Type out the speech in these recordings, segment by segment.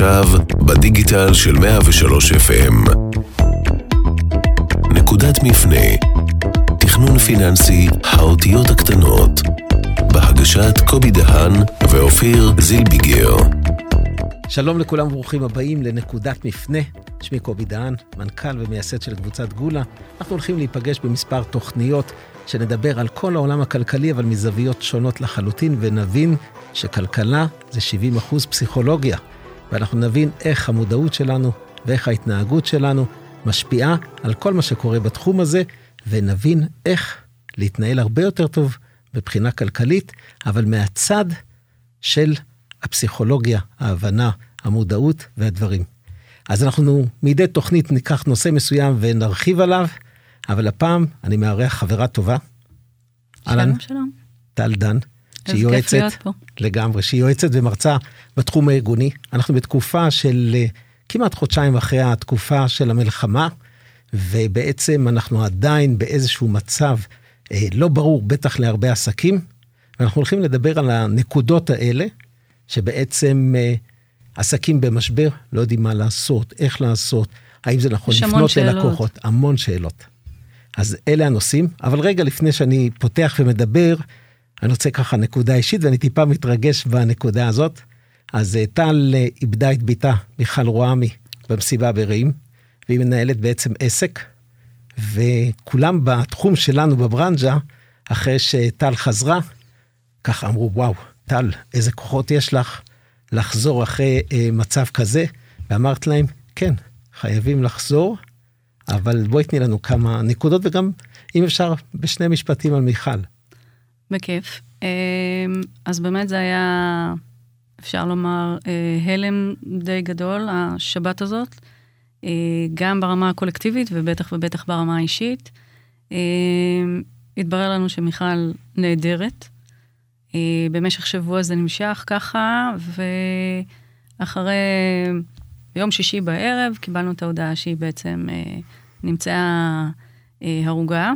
ועכשיו, בדיגיטל של 103 FM. נקודת מפנה, תכנון פיננסי, האותיות הקטנות, בהגשת קובי דהן ואופיר זילביגר. שלום לכולם וברוכים הבאים לנקודת מפנה. שמי קובי דהן, מנכ"ל ומייסד של קבוצת גולה. אנחנו הולכים להיפגש במספר תוכניות שנדבר על כל העולם הכלכלי, אבל מזוויות שונות לחלוטין, ונבין שכלכלה זה 70 אחוז פסיכולוגיה. ואנחנו נבין איך המודעות שלנו ואיך ההתנהגות שלנו משפיעה על כל מה שקורה בתחום הזה, ונבין איך להתנהל הרבה יותר טוב מבחינה כלכלית, אבל מהצד של הפסיכולוגיה, ההבנה, המודעות והדברים. אז אנחנו מדי תוכנית ניקח נושא מסוים ונרחיב עליו, אבל הפעם אני מארח חברה טובה. שלום, שלום. טל דן, שהיא יועצת. לגמרי, שהיא יועצת ומרצה בתחום הארגוני. אנחנו בתקופה של אה, כמעט חודשיים אחרי התקופה של המלחמה, ובעצם אנחנו עדיין באיזשהו מצב אה, לא ברור, בטח להרבה עסקים, ואנחנו הולכים לדבר על הנקודות האלה, שבעצם אה, עסקים במשבר לא יודעים מה לעשות, איך לעשות, האם זה נכון לפנות שאלות. ללקוחות, המון שאלות. אז אלה הנושאים, אבל רגע לפני שאני פותח ומדבר, אני רוצה ככה נקודה אישית, ואני טיפה מתרגש בנקודה הזאת. אז אה, טל אה, איבדה את בתה, מיכל רועמי, במסיבה ברעים, והיא מנהלת בעצם עסק, וכולם בתחום שלנו בברנז'ה, אחרי שטל חזרה, ככה אמרו, וואו, טל, איזה כוחות יש לך לחזור אחרי אה, מצב כזה, ואמרת להם, כן, חייבים לחזור, אבל בואי תני לנו כמה נקודות, וגם, אם אפשר, בשני משפטים על מיכל. בכיף. אמ, אז באמת זה היה, אפשר לומר, אה, הלם די גדול, השבת הזאת, אה, גם ברמה הקולקטיבית ובטח ובטח ברמה האישית. אמ, התברר לנו שמיכל נהדרת. אה, במשך שבוע זה נמשך ככה, ואחרי יום שישי בערב קיבלנו את ההודעה שהיא בעצם אה, נמצאה אה, הרוגה.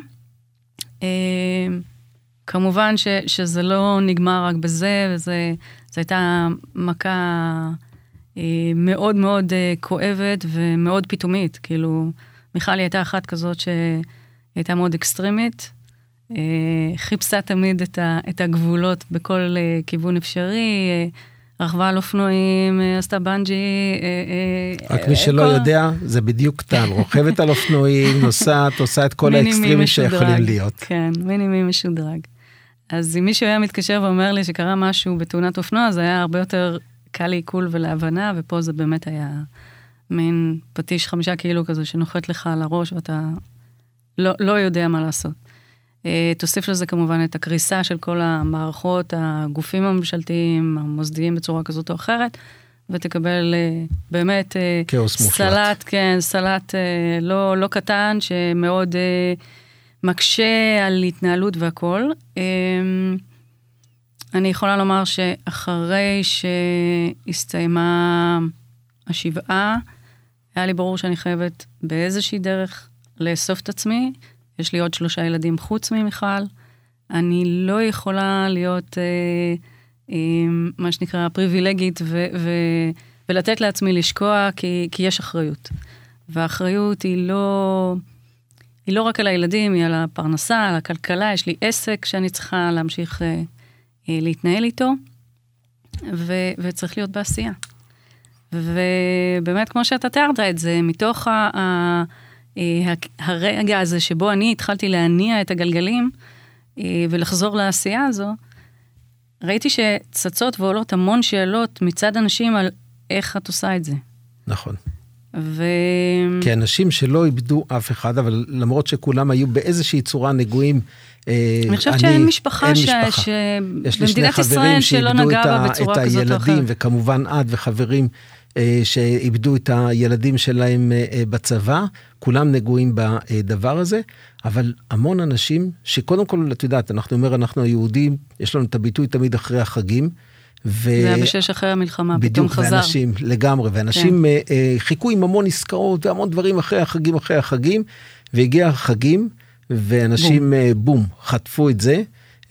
כמובן ש, שזה לא נגמר רק בזה, וזה, זו הייתה מכה אה, מאוד מאוד אה, כואבת ומאוד פתאומית. כאילו, מיכל הייתה אחת כזאת שהייתה מאוד אקסטרימית, אה, חיפשה תמיד את, ה, את הגבולות בכל אה, כיוון אפשרי, אה, רכבה על אופנועים, אה, עשתה בנג'י. אה, אה, רק מי שלא יודע, זה בדיוק טל, רוכבת על אופנועים, נוסעת, עושה את כל האקסטרימים. שיכולים להיות. כן, mini me משודרג. אז אם מישהו היה מתקשר ואומר לי שקרה משהו בתאונת אופנוע, זה היה הרבה יותר קל לעיכול ולהבנה, ופה זה באמת היה מין פטיש חמישה קילו כזה שנוחת לך על הראש ואתה לא, לא יודע מה לעשות. אה, תוסיף לזה כמובן את הקריסה של כל המערכות, הגופים הממשלתיים, המוסדיים בצורה כזאת או אחרת, ותקבל אה, באמת אה, כאוס מוחלט. סלט, כן, סלט לא, לא קטן, שמאוד מקשה על התנהלות והכול. אה, אני יכולה לומר שאחרי שהסתיימה השבעה, היה לי ברור שאני חייבת באיזושהי דרך לאסוף את עצמי. יש לי עוד שלושה ילדים חוץ ממיכל. אני לא יכולה להיות, אה, אה, מה שנקרא, פריבילגית ו- ו- ולתת לעצמי לשקוע, כי, כי יש אחריות. והאחריות היא לא, היא לא רק על הילדים, היא על הפרנסה, על הכלכלה. יש לי עסק שאני צריכה להמשיך אה, אה, להתנהל איתו, ו- וצריך להיות בעשייה. ובאמת, כמו שאתה תיארת את זה, מתוך ה- ה- אה, הרגע הזה שבו אני התחלתי להניע את הגלגלים אה, ולחזור לעשייה הזו, ראיתי שצצות ועולות המון שאלות מצד אנשים על איך את עושה את זה. נכון. ו... כי אנשים שלא איבדו אף אחד, אבל למרות שכולם היו באיזושהי צורה נגועים, אה, אני חושבת שאין משפחה, אין ש... משפחה. יש לי שני חברים שאיבדו את, ה, את הילדים. וכמובן את וחברים אה, שאיבדו את הילדים שלהם אה, אה, בצבא, כולם נגועים בדבר הזה, אבל המון אנשים שקודם כל, את יודעת, אנחנו אומר, אנחנו היהודים, יש לנו את הביטוי תמיד אחרי החגים. ו... זה היה בשש אחרי המלחמה, פתאום בדיוק, חזר. ואנשים, לגמרי, ואנשים כן. אה, חיכו עם המון עסקאות והמון דברים אחרי החגים, אחרי החגים, והגיע החגים, ואנשים בום, אה, בום חטפו את זה,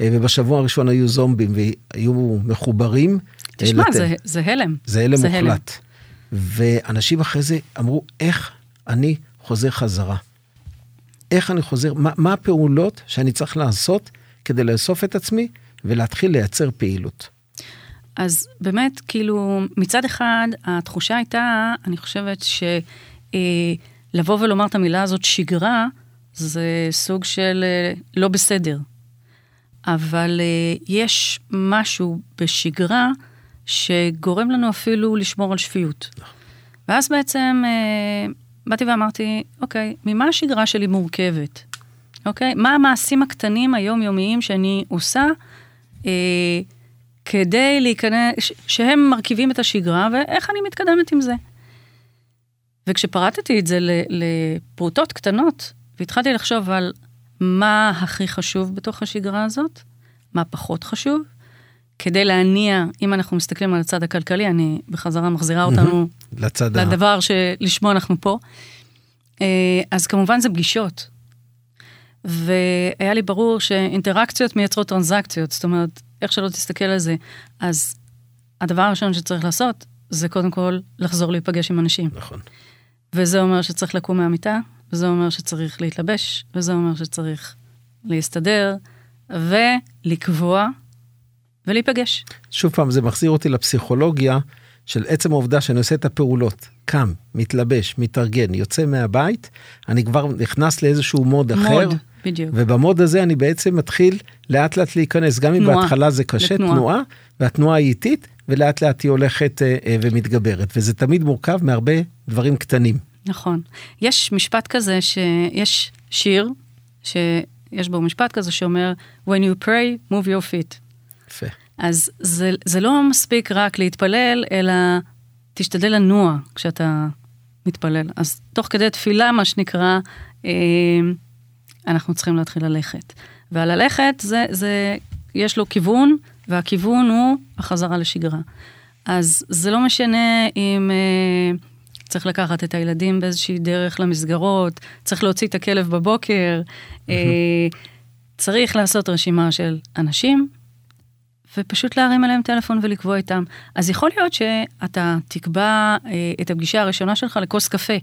אה, ובשבוע הראשון היו זומבים והיו מחוברים. תשמע, לת... זה, זה הלם. זה הלם זה מוחלט. ואנשים אחרי זה אמרו, איך אני חוזר חזרה? איך אני חוזר, מה, מה הפעולות שאני צריך לעשות כדי לאסוף את עצמי ולהתחיל לייצר פעילות? אז באמת, כאילו, מצד אחד, התחושה הייתה, אני חושבת שלבוא אה, ולומר את המילה הזאת, שגרה, זה סוג של אה, לא בסדר. אבל אה, יש משהו בשגרה שגורם לנו אפילו לשמור על שפיות. ואז בעצם אה, באתי ואמרתי, אוקיי, ממה השגרה שלי מורכבת? אוקיי? מה המעשים הקטנים היומיומיים שאני עושה אה, כדי להיכנס, שהם מרכיבים את השגרה, ואיך אני מתקדמת עם זה? וכשפרטתי את זה לפרוטות קטנות, והתחלתי לחשוב על מה הכי חשוב בתוך השגרה הזאת, מה פחות חשוב, כדי להניע, אם אנחנו מסתכלים על הצד הכלכלי, אני בחזרה מחזירה אותנו לצד לדבר שלשמו אנחנו פה. אה, אז כמובן זה פגישות. והיה לי ברור שאינטראקציות מייצרות טרנזקציות, זאת אומרת, איך שלא תסתכל על זה. אז הדבר הראשון שצריך לעשות, זה קודם כל לחזור להיפגש עם אנשים. נכון. וזה אומר שצריך לקום מהמיטה, וזה אומר שצריך להתלבש, וזה אומר שצריך להסתדר, ולקבוע ולהיפגש. שוב פעם, זה מחזיר אותי לפסיכולוגיה של עצם העובדה שאני עושה את הפעולות. קם, מתלבש, מתארגן, יוצא מהבית, אני כבר נכנס לאיזשהו מוד אחר. בדיוק. ובמוד הזה אני בעצם מתחיל לאט לאט להיכנס, גם אם. בהתחלה זה קשה, לתנועה. תנועה, והתנועה היא איטית, ולאט לאט היא הולכת אה, אה, ומתגברת. וזה תמיד מורכב מהרבה דברים קטנים. נכון. יש משפט כזה, שיש שיר, שיש בו משפט כזה שאומר, When you pray, move your feet. יפה. אז זה, זה לא מספיק רק להתפלל, אלא תשתדל לנוע כשאתה מתפלל. אז תוך כדי תפילה, מה שנקרא, אה, אנחנו צריכים להתחיל ללכת. והללכת, זה, זה, יש לו כיוון, והכיוון הוא החזרה לשגרה. אז זה לא משנה אם אה, צריך לקחת את הילדים באיזושהי דרך למסגרות, צריך להוציא את הכלב בבוקר, אה, צריך לעשות רשימה של אנשים, ופשוט להרים אליהם טלפון ולקבוע איתם. אז יכול להיות שאתה תקבע אה, את הפגישה הראשונה שלך לכוס קפה.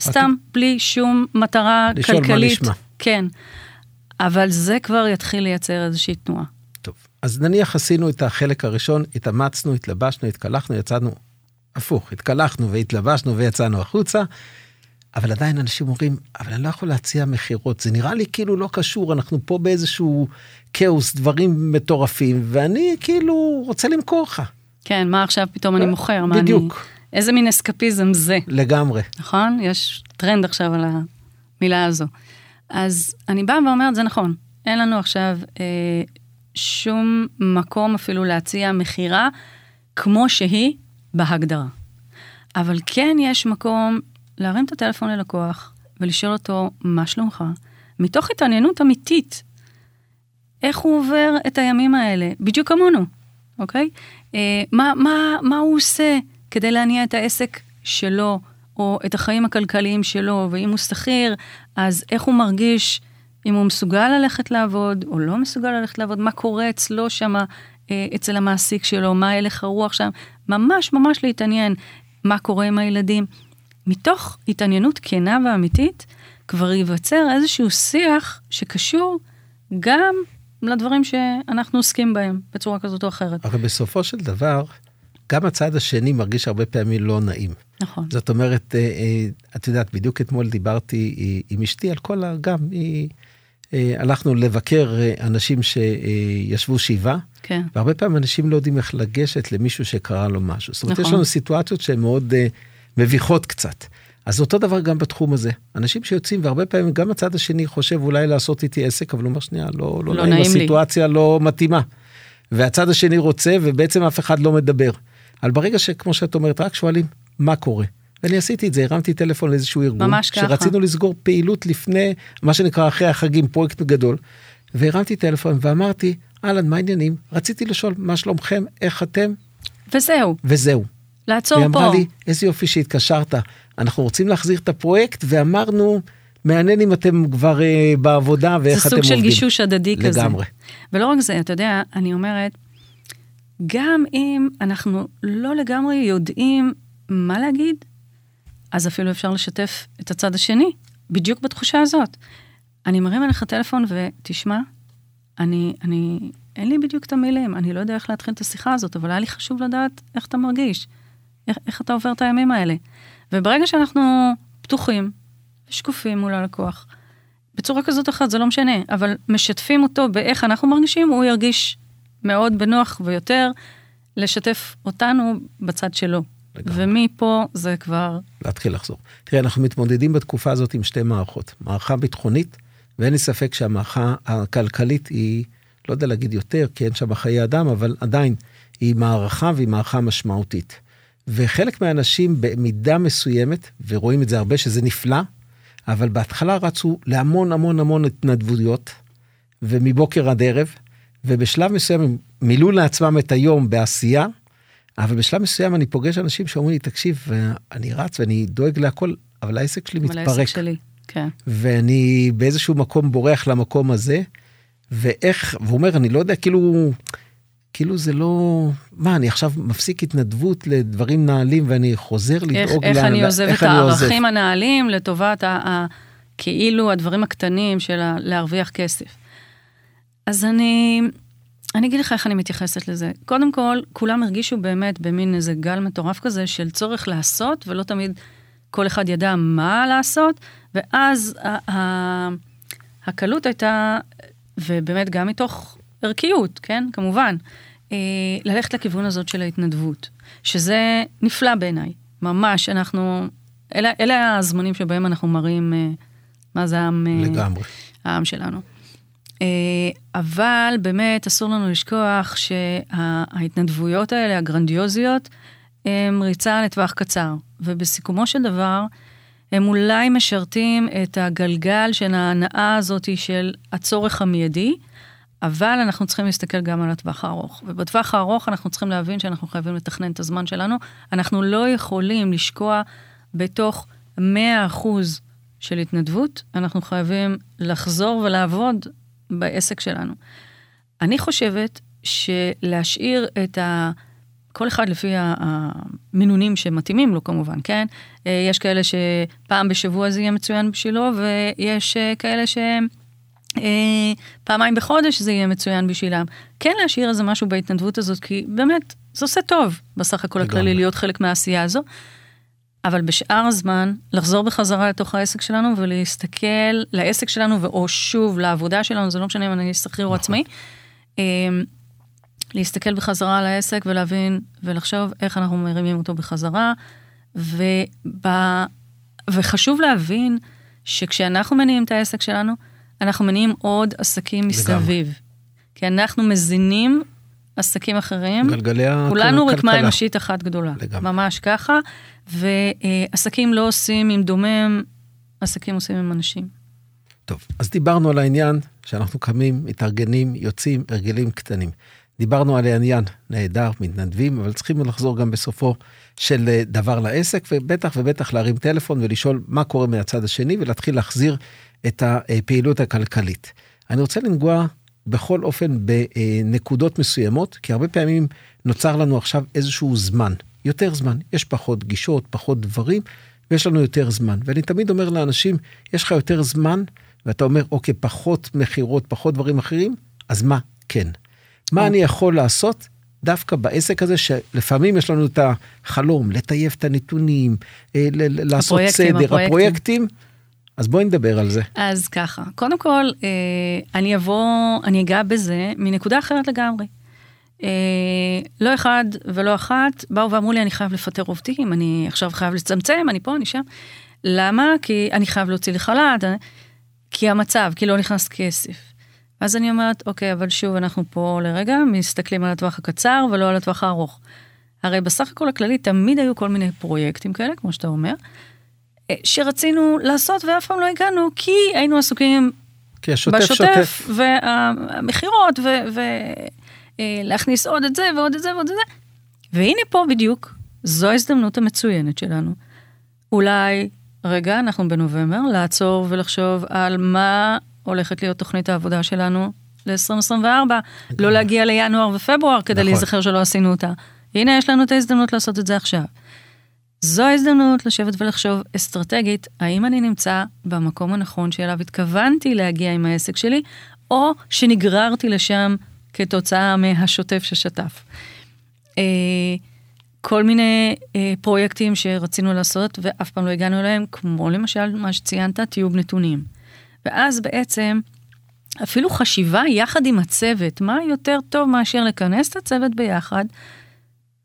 סתם, בלי שום מטרה לשאול מה כלכלית. נשמע. כן. אבל זה כבר יתחיל לייצר איזושהי תנועה. טוב, אז נניח עשינו את החלק הראשון, התאמצנו, התלבשנו, התקלחנו, יצאנו, הפוך, התקלחנו והתלבשנו ויצאנו החוצה, אבל עדיין אנשים אומרים, אבל אני לא יכול להציע מכירות, זה נראה לי כאילו לא קשור, אנחנו פה באיזשהו כאוס, דברים מטורפים, ואני כאילו רוצה למכור לך. כן, מה עכשיו פתאום אני מוכר? מה בדיוק. איזה מין אסקפיזם זה, לגמרי. נכון? יש טרנד עכשיו על המילה הזו. אז אני באה ואומרת, זה נכון, אין לנו עכשיו אה, שום מקום אפילו להציע מכירה כמו שהיא בהגדרה. אבל כן יש מקום להרים את הטלפון ללקוח ולשאול אותו, מה שלומך? מתוך התעניינות אמיתית. איך הוא עובר את הימים האלה, בדיוק כמונו, אוקיי? אה, מה, מה, מה הוא עושה כדי להניע את העסק שלו, או את החיים הכלכליים שלו, ואם הוא שכיר, אז איך הוא מרגיש, אם הוא מסוגל ללכת לעבוד, או לא מסוגל ללכת לעבוד, מה קורה אצלו שם, אה, אצל המעסיק שלו, מה הלך הרוח שם, ממש ממש להתעניין מה קורה עם הילדים. מתוך התעניינות כנה ואמיתית, כבר ייווצר איזשהו שיח שקשור גם לדברים שאנחנו עוסקים בהם בצורה כזאת או אחרת. הרי בסופו של דבר, גם הצד השני מרגיש הרבה פעמים לא נעים. נכון. זאת אומרת, אה, אה, את יודעת, בדיוק אתמול דיברתי אה, עם אשתי על כל ה... גם, היא... הלכנו לבקר אנשים שישבו שבעה, כן. והרבה פעמים אנשים לא יודעים איך לגשת למישהו שקרה לו משהו. זאת אומרת, נכון. יש לנו סיטואציות שהן מאוד מביכות קצת. אז אותו דבר גם בתחום הזה. אנשים שיוצאים, והרבה פעמים גם הצד השני חושב אולי לעשות איתי עסק, אבל הוא אומר, שנייה, לא, לא, לא נעים, נעים לי." הסיטואציה לא מתאימה. והצד השני רוצה, ובעצם אף אחד לא מדבר. אבל ברגע שכמו שאת אומרת, רק שואלים, מה קורה? ואני עשיתי את זה, הרמתי טלפון לאיזשהו ארגון, ממש ככה. שרצינו לסגור פעילות לפני, מה שנקרא אחרי החגים, פרויקט גדול, והרמתי טלפון ואמרתי, אהלן, מה העניינים? רציתי לשאול, מה שלומכם, איך אתם? וזהו, וזהו. לעצור והיא אמרה פה. לי, איזה יופי שהתקשרת, אנחנו רוצים להחזיר את הפרויקט, ואמרנו, מעניין אם אתם כבר אה, בעבודה ואיך זה אתם סוג עובדים. של גישוש הדדי כזה. לגמרי. ולא רק זה, אתה יודע, אני אומרת, גם אם אנחנו לא לגמרי יודעים מה להגיד? אז אפילו אפשר לשתף את הצד השני, בדיוק בתחושה הזאת. אני מרים אליך טלפון ותשמע, אני, אני, אין לי בדיוק את המילים, אני לא יודע איך להתחיל את השיחה הזאת, אבל היה לי חשוב לדעת איך אתה מרגיש, איך, איך אתה עובר את הימים האלה. וברגע שאנחנו פתוחים ושקופים מול הלקוח, בצורה כזאת או אחרת, זה לא משנה, אבל משתפים אותו באיך אנחנו מרגישים, הוא ירגיש מאוד בנוח ויותר לשתף אותנו בצד שלו. לגמרי. ומפה זה כבר... להתחיל לחזור. תראה, אנחנו מתמודדים בתקופה הזאת עם שתי מערכות. מערכה ביטחונית, ואין לי ספק שהמערכה הכלכלית היא, לא יודע להגיד יותר, כי אין שם חיי אדם, אבל עדיין, היא מערכה והיא מערכה משמעותית. וחלק מהאנשים במידה מסוימת, ורואים את זה הרבה, שזה נפלא, אבל בהתחלה רצו להמון המון המון התנדבויות, ומבוקר עד ערב, ובשלב מסוים הם מילאו לעצמם את היום בעשייה, אבל בשלב מסוים אני פוגש אנשים שאומרים לי, תקשיב, אני רץ ואני דואג להכל, אבל העסק שלי מתפרק. אבל העסק שלי, כן. ואני באיזשהו מקום בורח למקום הזה, ואיך, והוא אומר, אני לא יודע, כאילו, כאילו זה לא, מה, אני עכשיו מפסיק התנדבות לדברים נעלים ואני חוזר לדאוג איך, איך לה, אני עוזב איך את הערכים. הנעלים לטובת ה, ה, כאילו הדברים הקטנים של ה, להרוויח כסף. אז אני, אני אגיד לך איך אני מתייחסת לזה. קודם כל, כולם הרגישו באמת במין איזה גל מטורף כזה של צורך לעשות, ולא תמיד כל אחד ידע מה לעשות, ואז ה- ה- הקלות הייתה, ובאמת גם מתוך ערכיות, כן, כמובן, אה, ללכת לכיוון הזאת של ההתנדבות, שזה נפלא בעיניי, ממש, אנחנו, אלה, אלה הזמנים שבהם אנחנו מראים אה, מה זה העם, אה, לגמרי. העם שלנו. אה, אבל באמת אסור לנו לשכוח שההתנדבויות האלה, הגרנדיוזיות, הם ריצה לטווח קצר. ובסיכומו של דבר, הם אולי משרתים את הגלגל של ההנאה הזאת של הצורך המיידי, אבל אנחנו צריכים להסתכל גם על הטווח הארוך. ובטווח הארוך אנחנו צריכים להבין שאנחנו חייבים לתכנן את הזמן שלנו. אנחנו לא יכולים לשקוע בתוך 100% של התנדבות, אנחנו חייבים לחזור ולעבוד בעסק שלנו. אני חושבת שלהשאיר את ה... כל אחד לפי המינונים שמתאימים לו כמובן, כן? אה, יש כאלה שפעם בשבוע זה יהיה מצוין בשבילו, ויש אה, כאלה ש... אה, פעמיים בחודש זה יהיה מצוין בשבילם. כן להשאיר איזה משהו בהתנדבות הזאת, כי באמת, זה עושה טוב בסך הכל הכללי להיות חלק מהעשייה הזו. אבל בשאר הזמן, לחזור בחזרה לתוך העסק שלנו ולהסתכל לעסק שלנו, או שוב לעבודה שלנו, זה לא משנה אם אני שכיר או נכון. עצמאי, אמ, להסתכל בחזרה על העסק ולהבין ולחשוב איך אנחנו מרימים אותו בחזרה. ובא, וחשוב להבין שכשאנחנו מניעים את העסק שלנו, אנחנו מניעים עוד עסקים מסביב. כי אנחנו מזינים עסקים אחרים. גלגלי הכלכלה. כולנו רקמה אנושית אחת גדולה. לגמרי. ממש ככה. ועסקים לא עושים עם דומם, עסקים עושים עם אנשים. טוב, אז דיברנו על העניין שאנחנו קמים, מתארגנים, יוצאים, הרגלים קטנים. דיברנו על העניין, נהדר, מתנדבים, אבל צריכים לחזור גם בסופו של אה, דבר לעסק, ובטח ובטח להרים טלפון ולשאול מה קורה מהצד השני, ולהתחיל להחזיר את הפעילות הכלכלית. אני רוצה לנגוע בכל אופן בנקודות מסוימות, כי הרבה פעמים נוצר לנו עכשיו איזשהו זמן, יותר זמן, יש פחות גישות, פחות דברים, ויש לנו יותר זמן. ואני תמיד אומר לאנשים, יש לך יותר זמן, ואתה אומר, אוקיי, פחות מכירות, פחות דברים אחרים, אז מה כן? מה אני יכול לעשות דווקא בעסק הזה, שלפעמים יש לנו את החלום, לטייב את הנתונים, אה, לעשות סדר, הפרויקטים. הפרויקטים. אז בואי נדבר על זה. אז ככה, קודם כל, אה, אני אבוא, אני אגע בזה מנקודה אחרת לגמרי. אה, לא אחד ולא אחת באו ואמרו לי, אני חייב לפטר עובדים, אני עכשיו חייב לצמצם, אני פה, אני שם. למה? כי אני חייב להוציא לחל"ת, כי המצב, כי לא נכנס כסף. אז אני אומרת, אוקיי, אבל שוב, אנחנו פה לרגע מסתכלים על הטווח הקצר ולא על הטווח הארוך. הרי בסך הכל הכללי תמיד היו כל מיני פרויקטים כאלה, כמו שאתה אומר, אה, שרצינו לעשות ואף פעם לא הגענו, כי היינו עסוקים כי השוטף בשוטף, שוטף. והמכירות, ולהכניס אה, עוד את זה ועוד את זה ועוד את זה. והנה פה בדיוק, זו ההזדמנות המצוינת שלנו. אולי, רגע, אנחנו בנובמבר, לעצור ולחשוב על מה הולכת להיות תוכנית העבודה שלנו ל-2024, לא להגיע לינואר ופברואר כדי נכון. להיזכר שלא עשינו אותה. הנה, יש לנו את ההזדמנות לעשות את זה עכשיו. זו ההזדמנות לשבת ולחשוב אסטרטגית, האם אני נמצא במקום הנכון שאליו התכוונתי להגיע עם העסק שלי, או שנגררתי לשם כתוצאה מהשוטף ששטף. אה, כל מיני אה, פרויקטים שרצינו לעשות ואף פעם לא הגענו אליהם, כמו למשל מה שציינת, טיוב נתונים. ואז בעצם, אפילו חשיבה יחד עם הצוות, מה יותר טוב מאשר לכנס את הצוות ביחד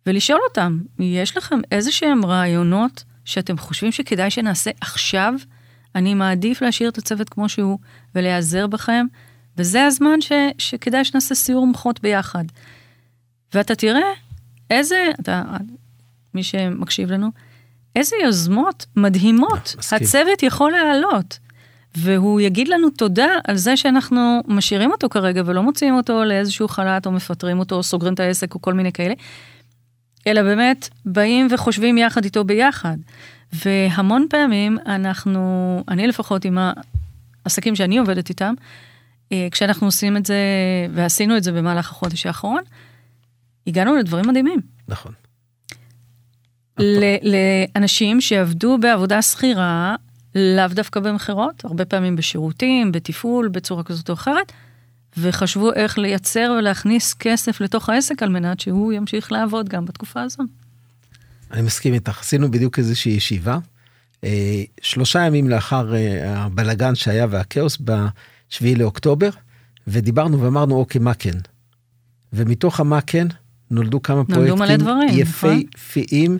ולשאול אותם, יש לכם איזה שהם רעיונות שאתם חושבים שכדאי שנעשה עכשיו? אני מעדיף להשאיר את הצוות כמו שהוא ולהיעזר בכם, וזה הזמן ש, שכדאי שנעשה סיור מוחות ביחד. ואתה תראה איזה, אתה, מי שמקשיב לנו, איזה יוזמות מדהימות מסכים. הצוות יכול להעלות. והוא יגיד לנו תודה על זה שאנחנו משאירים אותו כרגע ולא מוציאים אותו לאיזשהו חל"ת או מפטרים אותו או סוגרים את העסק או כל מיני כאלה, אלא באמת באים וחושבים יחד איתו ביחד. והמון פעמים אנחנו, אני לפחות עם העסקים שאני עובדת איתם, אה, כשאנחנו עושים את זה, ועשינו את זה במהלך החודש האחרון, הגענו לדברים מדהימים. נכון. לאנשים שעבדו בעבודה שכירה, לאו דווקא במכירות, הרבה פעמים בשירותים, בתפעול, בצורה כזאת או אחרת, וחשבו איך לייצר ולהכניס כסף לתוך העסק על מנת שהוא ימשיך לעבוד גם בתקופה הזו. אני מסכים איתך, עשינו בדיוק איזושהי ישיבה. אה, שלושה ימים לאחר אה, הבלגן שהיה והכאוס ב-7 לאוקטובר, ודיברנו ואמרנו, אוקיי, מה כן? ומתוך המה כן, נולדו כמה נולדו פרויקטים נכון? יפהפיים,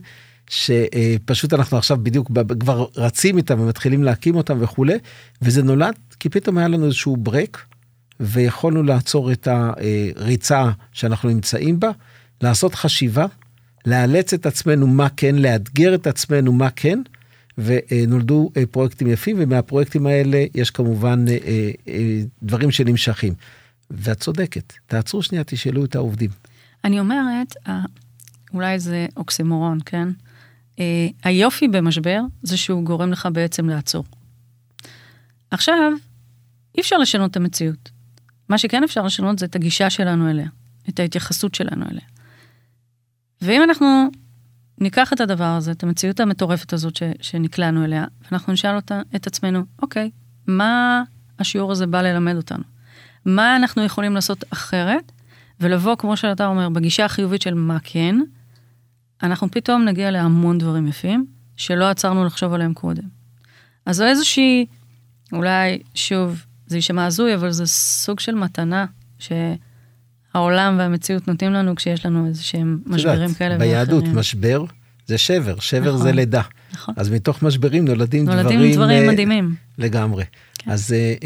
שפשוט אנחנו עכשיו בדיוק כבר רצים איתם ומתחילים להקים אותם וכולי, וזה נולד כי פתאום היה לנו איזשהו ברק, ויכולנו לעצור את הריצה שאנחנו נמצאים בה, לעשות חשיבה, לאלץ את עצמנו מה כן, לאתגר את עצמנו מה כן, ונולדו אה, פרויקטים יפים, ומהפרויקטים האלה יש כמובן אה, אה, דברים שנמשכים. ואת צודקת, תעצרו שנייה, תשאלו את העובדים. אני אומרת, אולי זה אוקסימורון, כן? היופי במשבר זה שהוא גורם לך בעצם לעצור. עכשיו, אי אפשר לשנות את המציאות. מה שכן אפשר לשנות זה את הגישה שלנו אליה, את ההתייחסות שלנו אליה. ואם אנחנו ניקח את הדבר הזה, את המציאות המטורפת הזאת ש, שנקלענו אליה, ואנחנו נשאל אותה, את עצמנו, אוקיי, מה השיעור הזה בא ללמד אותנו? מה אנחנו יכולים לעשות אחרת? ולבוא, כמו שאתה אומר, בגישה החיובית של מה כן, אנחנו פתאום נגיע להמון דברים יפים, שלא עצרנו לחשוב עליהם קודם. אז זו איזושהי, אולי, שוב, זה יישמע הזוי, אבל זה סוג של מתנה שהעולם והמציאות נותנים לנו כשיש לנו איזה שהם משברים כאלה ואחרים. ביהדות משבר זה שבר, שבר נכון, זה לידה. נכון. אז מתוך משברים נולדים, נולדים דברים... נולדים דברים אה, מדהימים. לגמרי. כן. אז אה, אה,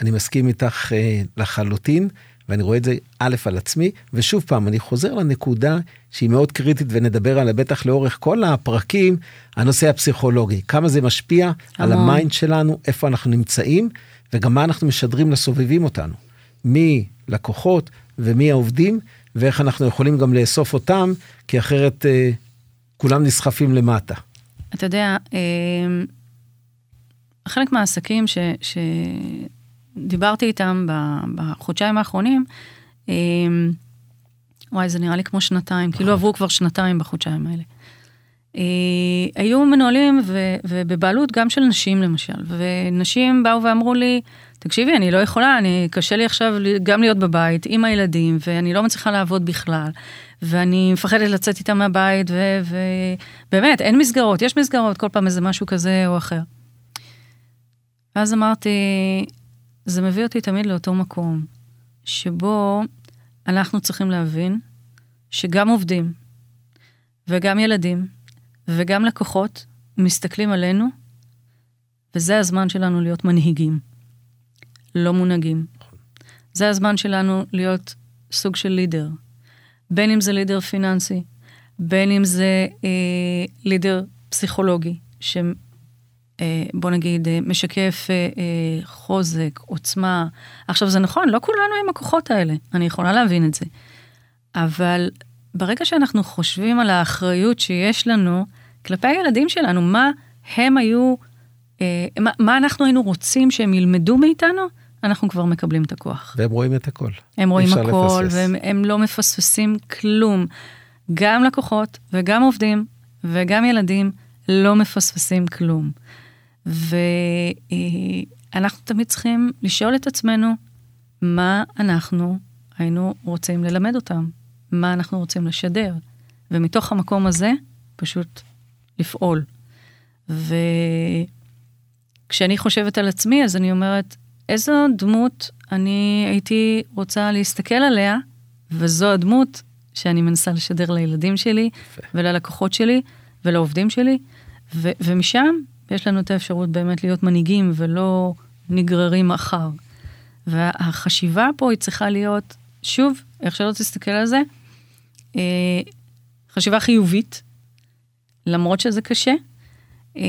אני מסכים איתך לחלוטין. ואני רואה את זה א' על עצמי, ושוב פעם, אני חוזר לנקודה שהיא מאוד קריטית ונדבר עליה בטח לאורך כל הפרקים, הנושא הפסיכולוגי, כמה זה משפיע המון. על המיינד שלנו, איפה אנחנו נמצאים, וגם מה אנחנו משדרים לסובבים אותנו, מי לקוחות ומי העובדים, ואיך אנחנו יכולים גם לאסוף אותם, כי אחרת אה, כולם נסחפים למטה. אתה יודע, אה, חלק מהעסקים ש, שדיברתי איתם בחודשיים האחרונים, אה, וואי, זה נראה לי כמו שנתיים, כאילו עברו כבר שנתיים בחודשיים האלה. אה, היו מנוהלים ו, ובבעלות גם של נשים למשל, ונשים באו ואמרו לי, תקשיבי, אני לא יכולה, אני, קשה לי עכשיו גם להיות בבית עם הילדים, ואני לא מצליחה לעבוד בכלל, ואני מפחדת לצאת איתם מהבית, ובאמת, אין מסגרות, יש מסגרות, כל פעם איזה משהו כזה או אחר. ואז אמרתי, זה מביא אותי תמיד לאותו מקום, שבו אנחנו צריכים להבין שגם עובדים, וגם ילדים, וגם לקוחות מסתכלים עלינו, וזה הזמן שלנו להיות מנהיגים, לא מונהגים. זה הזמן שלנו להיות סוג של לידר, בין אם זה לידר פיננסי, בין אם זה אה, לידר פסיכולוגי, שבוא אה, נגיד, אה, משקף אה, אה, חוזק, עוצמה. עכשיו, זה נכון, לא כולנו עם הכוחות האלה, אני יכולה להבין את זה. אבל ברגע שאנחנו חושבים על האחריות שיש לנו כלפי הילדים שלנו, מה הם היו, אה, מה, מה אנחנו היינו רוצים שהם ילמדו מאיתנו, אנחנו כבר מקבלים את הכוח. והם רואים את הכל. הם רואים הכל, לפספס. והם לא מפספסים כלום. גם לקוחות וגם עובדים וגם ילדים לא מפספסים כלום. ואנחנו תמיד צריכים לשאול את עצמנו, מה אנחנו היינו רוצים ללמד אותם? מה אנחנו רוצים לשדר? ומתוך המקום הזה, פשוט לפעול. וכשאני חושבת על עצמי, אז אני אומרת, איזו דמות אני הייתי רוצה להסתכל עליה, וזו הדמות שאני מנסה לשדר לילדים שלי, וללקוחות שלי, ולעובדים שלי, ו- ומשם יש לנו את האפשרות באמת להיות מנהיגים ולא נגררים אחר. והחשיבה פה היא צריכה להיות, שוב, איך שלא תסתכל על זה, אה, חשיבה חיובית, למרות שזה קשה. אה,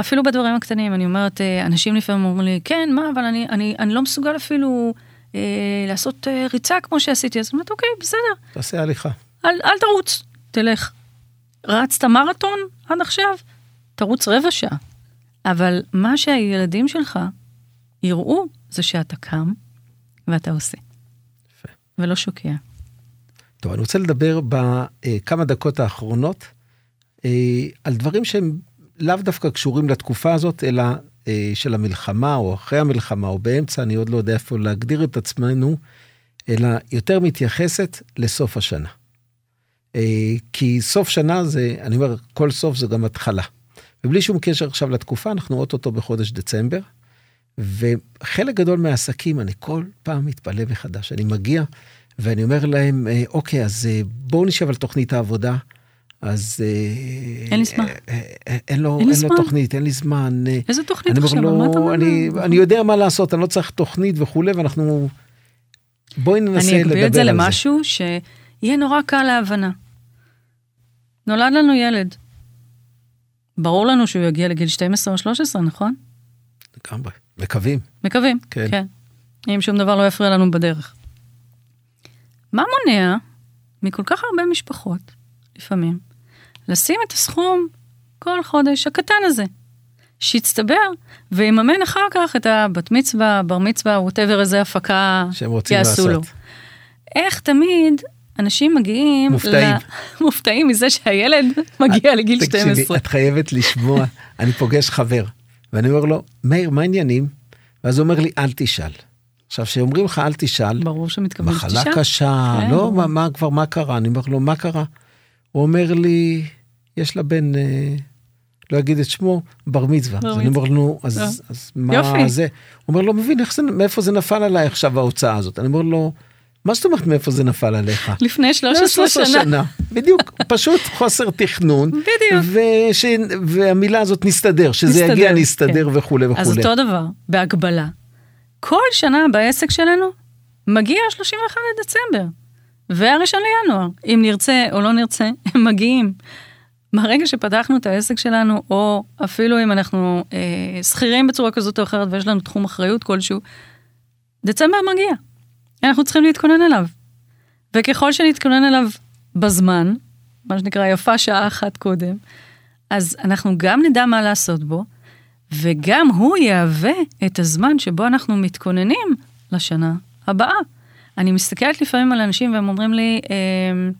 אפילו בדברים הקטנים, אני אומרת, אה, אנשים לפעמים אומרים לי, כן, מה, אבל אני, אני, אני לא מסוגל אפילו אה, לעשות אה, ריצה כמו שעשיתי, אז אני אומרת, אוקיי, בסדר. תעשה הליכה. אל, אל תרוץ, תלך. רצת מרתון עד עכשיו? תרוץ רבע שעה. אבל מה שהילדים שלך יראו זה שאתה קם ואתה עושה. יפה. ולא שוקע. טוב, אני רוצה לדבר בכמה דקות האחרונות אה, על דברים שהם לאו דווקא קשורים לתקופה הזאת, אלא אה, של המלחמה, או אחרי המלחמה, או באמצע, אני עוד לא יודע איפה להגדיר את עצמנו, אלא יותר מתייחסת לסוף השנה. אה, כי סוף שנה זה, אני אומר, כל סוף זה גם התחלה. ובלי שום קשר עכשיו לתקופה, אנחנו אוטוטו בחודש דצמבר, וחלק גדול מהעסקים, אני כל פעם מתפלא מחדש. אני מגיע ואני אומר להם, אה, אוקיי, אז אה, בואו נשב על תוכנית העבודה. אז... אה, אין לי זמן. אין לו, אין אין לו. תוכנית, אין לי זמן. איזה תוכנית אני עכשיו? אומר על מה אתה לו, מדבר? אני, אני יודע מה לעשות, אני לא צריך תוכנית וכולי, ואנחנו... בואי ננסה אני לדבר אגביר על את זה למשהו שיהיה נורא קל להבנה. נולד לנו ילד. ברור לנו שהוא יגיע לגיל 12 או 13, נכון? לגמרי, מקווים. מקווים. כן. כן. אם שום דבר לא יפריע לנו בדרך. מה מונע מכל כך הרבה משפחות, לפעמים, לשים את הסכום כל חודש הקטן הזה, שיצטבר ויממן אחר כך את הבת מצווה, בר מצווה, ווטאבר איזה הפקה שהם רוצים יעשו לו. לעשות. איך תמיד אנשים מגיעים... מופתעים. ל... מופתעים מזה שהילד מגיע לגיל 12. תקשיבי, את חייבת לשמוע, אני פוגש חבר, ואני אומר לו, מאיר, מה העניינים? ואז הוא אומר לי, אל תשאל. עכשיו, כשאומרים לך אל תשאל, ברור שמתכוון מחלה תשעה. קשה, כן, לא. מה, מה כבר, מה קרה? אני אומר לו, מה קרה? הוא אומר לי, יש לה בן, אה, לא אגיד את שמו, בר מצווה. בר אז אני אומר לו, אז, לא. אז מה יופי. זה? הוא אומר, לא מבין, זה, מאיפה זה נפל עליי עכשיו ההוצאה הזאת? אני אומר לו, מה זאת אומרת מאיפה זה נפל עליך? לפני 13 שנה. בדיוק, פשוט חוסר תכנון. בדיוק. וש... והמילה הזאת נסתדר, שזה נסתדר, יגיע נסתדר כן. וכולי וכולי. אז אותו דבר, בהגבלה. כל שנה בעסק שלנו מגיע 31 לדצמבר, והראשון לינואר. אם נרצה או לא נרצה, הם מגיעים. מהרגע שפתחנו את העסק שלנו, או אפילו אם אנחנו אה, שכירים בצורה כזאת או אחרת ויש לנו תחום אחריות כלשהו, דצמבר מגיע. אנחנו צריכים להתכונן אליו. וככל שנתכונן אליו בזמן, מה שנקרא יפה שעה אחת קודם, אז אנחנו גם נדע מה לעשות בו, וגם הוא יהווה את הזמן שבו אנחנו מתכוננים לשנה הבאה. אני מסתכלת לפעמים על אנשים והם אומרים לי, אמ,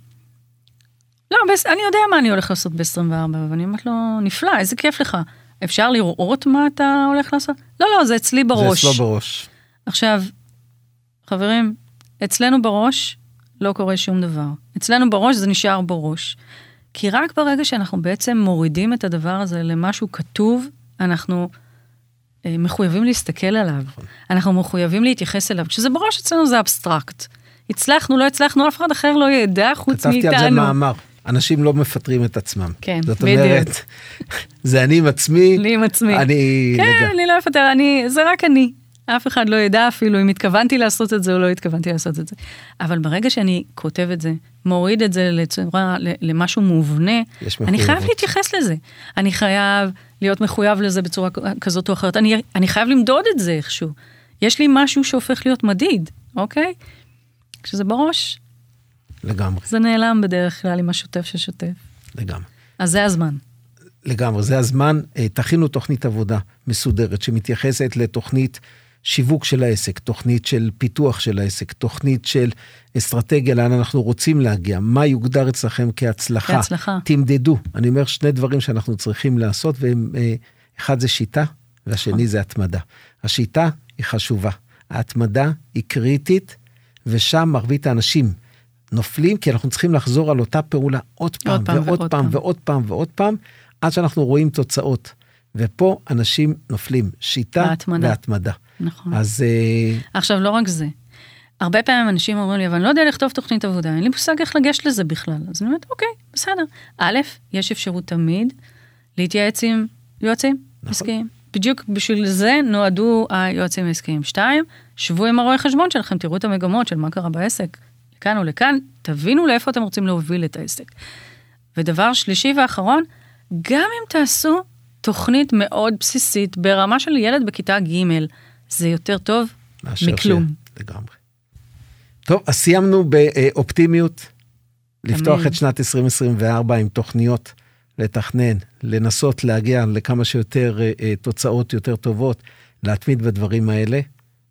לא. אני יודע מה אני הולך לעשות ב-24, ואני אומרת לו, נפלא, איזה כיף לך. אפשר לראות מה אתה הולך לעשות? לא, לא, זה אצלי בראש. זה אצלו בראש. עכשיו, חברים, אצלנו בראש לא קורה שום דבר. אצלנו בראש זה נשאר בראש. כי רק ברגע שאנחנו בעצם מורידים את הדבר הזה למשהו כתוב, אנחנו אה, מחויבים להסתכל עליו. אנחנו מחויבים להתייחס אליו. כשזה בראש אצלנו זה אבסטרקט. הצלחנו, לא הצלחנו, אף אחד אחר לא ידע חוץ כתבתי מאיתנו. על זה מאמר. אנשים לא מפטרים את עצמם. כן, זאת בדיוק. אומרת, זה אני עם עצמי. לי עם עצמי. אני... כן, לגמרי. אני לא אפטר, אני, זה רק אני. אף אחד לא ידע אפילו אם התכוונתי לעשות את זה או לא התכוונתי לעשות את זה. אבל ברגע שאני כותב את זה, מוריד את זה לצורה, למשהו מובנה, אני חייב. להתייחס לזה. אני חייב להיות מחויב לזה בצורה כזאת או אחרת. אני, אני חייב למדוד את זה איכשהו. יש לי משהו שהופך להיות מדיד, אוקיי? כשזה בראש, לגמרי, זה נעלם בדרך כלל עם השוטף ששוטף. לגמרי. אז זה הזמן. לגמרי, זה הזמן, אה, תכינו תוכנית עבודה מסודרת שמתייחסת לתוכנית שיווק של העסק, תוכנית של פיתוח של העסק, תוכנית של אסטרטגיה לאן אנחנו רוצים להגיע, מה יוגדר אצלכם כהצלחה. כהצלחה. תמדדו. אני אומר שני דברים שאנחנו צריכים לעשות, ואחד זה שיטה, והשני זה התמדה. השיטה היא חשובה, ההתמדה היא קריטית, ושם מרבית האנשים נופלים, כי אנחנו צריכים לחזור על אותה פעולה עוד פעם, עוד פעם ועוד ועוד פעם, פעם. ועוד פעם ועוד פעם, עד שאנחנו רואים תוצאות. ופה אנשים נופלים, שיטה בהתמדה. והתמדה. נכון. אז אה, עכשיו, לא רק זה. הרבה פעמים אנשים אומרים לי, אבל אני לא יודע לכתוב תוכנית עבודה, אין לי מושג איך לגשת לזה בכלל. אז אני אומרת, אוקיי, בסדר. א', יש אפשרות תמיד להתייעץ עם יועצים נכון. עסקיים. בדיוק בשביל זה נועדו היועצים העסקיים. שתיים, שבו עם הרואה חשבון שלכם, תראו את המגמות של מה קרה בעסק, לכאן או לכאן, תבינו לאיפה אתם רוצים להוביל את העסק. ודבר שלישי ואחרון, גם אם תעשו תוכנית מאוד בסיסית ברמה של ילד בכיתה ג', זה יותר טוב מכלום. ש... לגמרי. טוב, אז סיימנו באופטימיות, לפתוח תמיד. את שנת 2024 עם תוכניות, לתכנן, לנסות להגיע לכמה שיותר אה, אה, תוצאות יותר טובות, להתמיד בדברים האלה.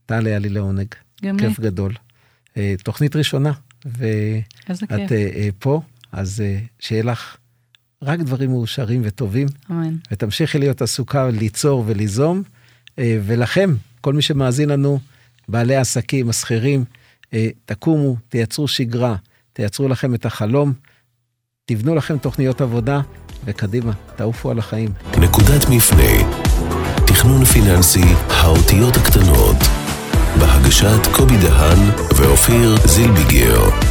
טל, היה לי לעונג. גם לי. כיף גדול. אה, תוכנית ראשונה, ואת פה, אז שיהיה לך רק דברים מאושרים וטובים. אמן. ותמשיכי להיות עסוקה ליצור וליזום. ולכם, כל מי שמאזין לנו, בעלי עסקים, השכירים, אה, תקומו, תייצרו שגרה, תייצרו לכם את החלום, תבנו לכם תוכניות עבודה, וקדימה, תעופו על החיים. נקודת מפנה, תכנון פיננסי, האותיות הקטנות, בהגשת קובי דהן ואופיר זילביגר.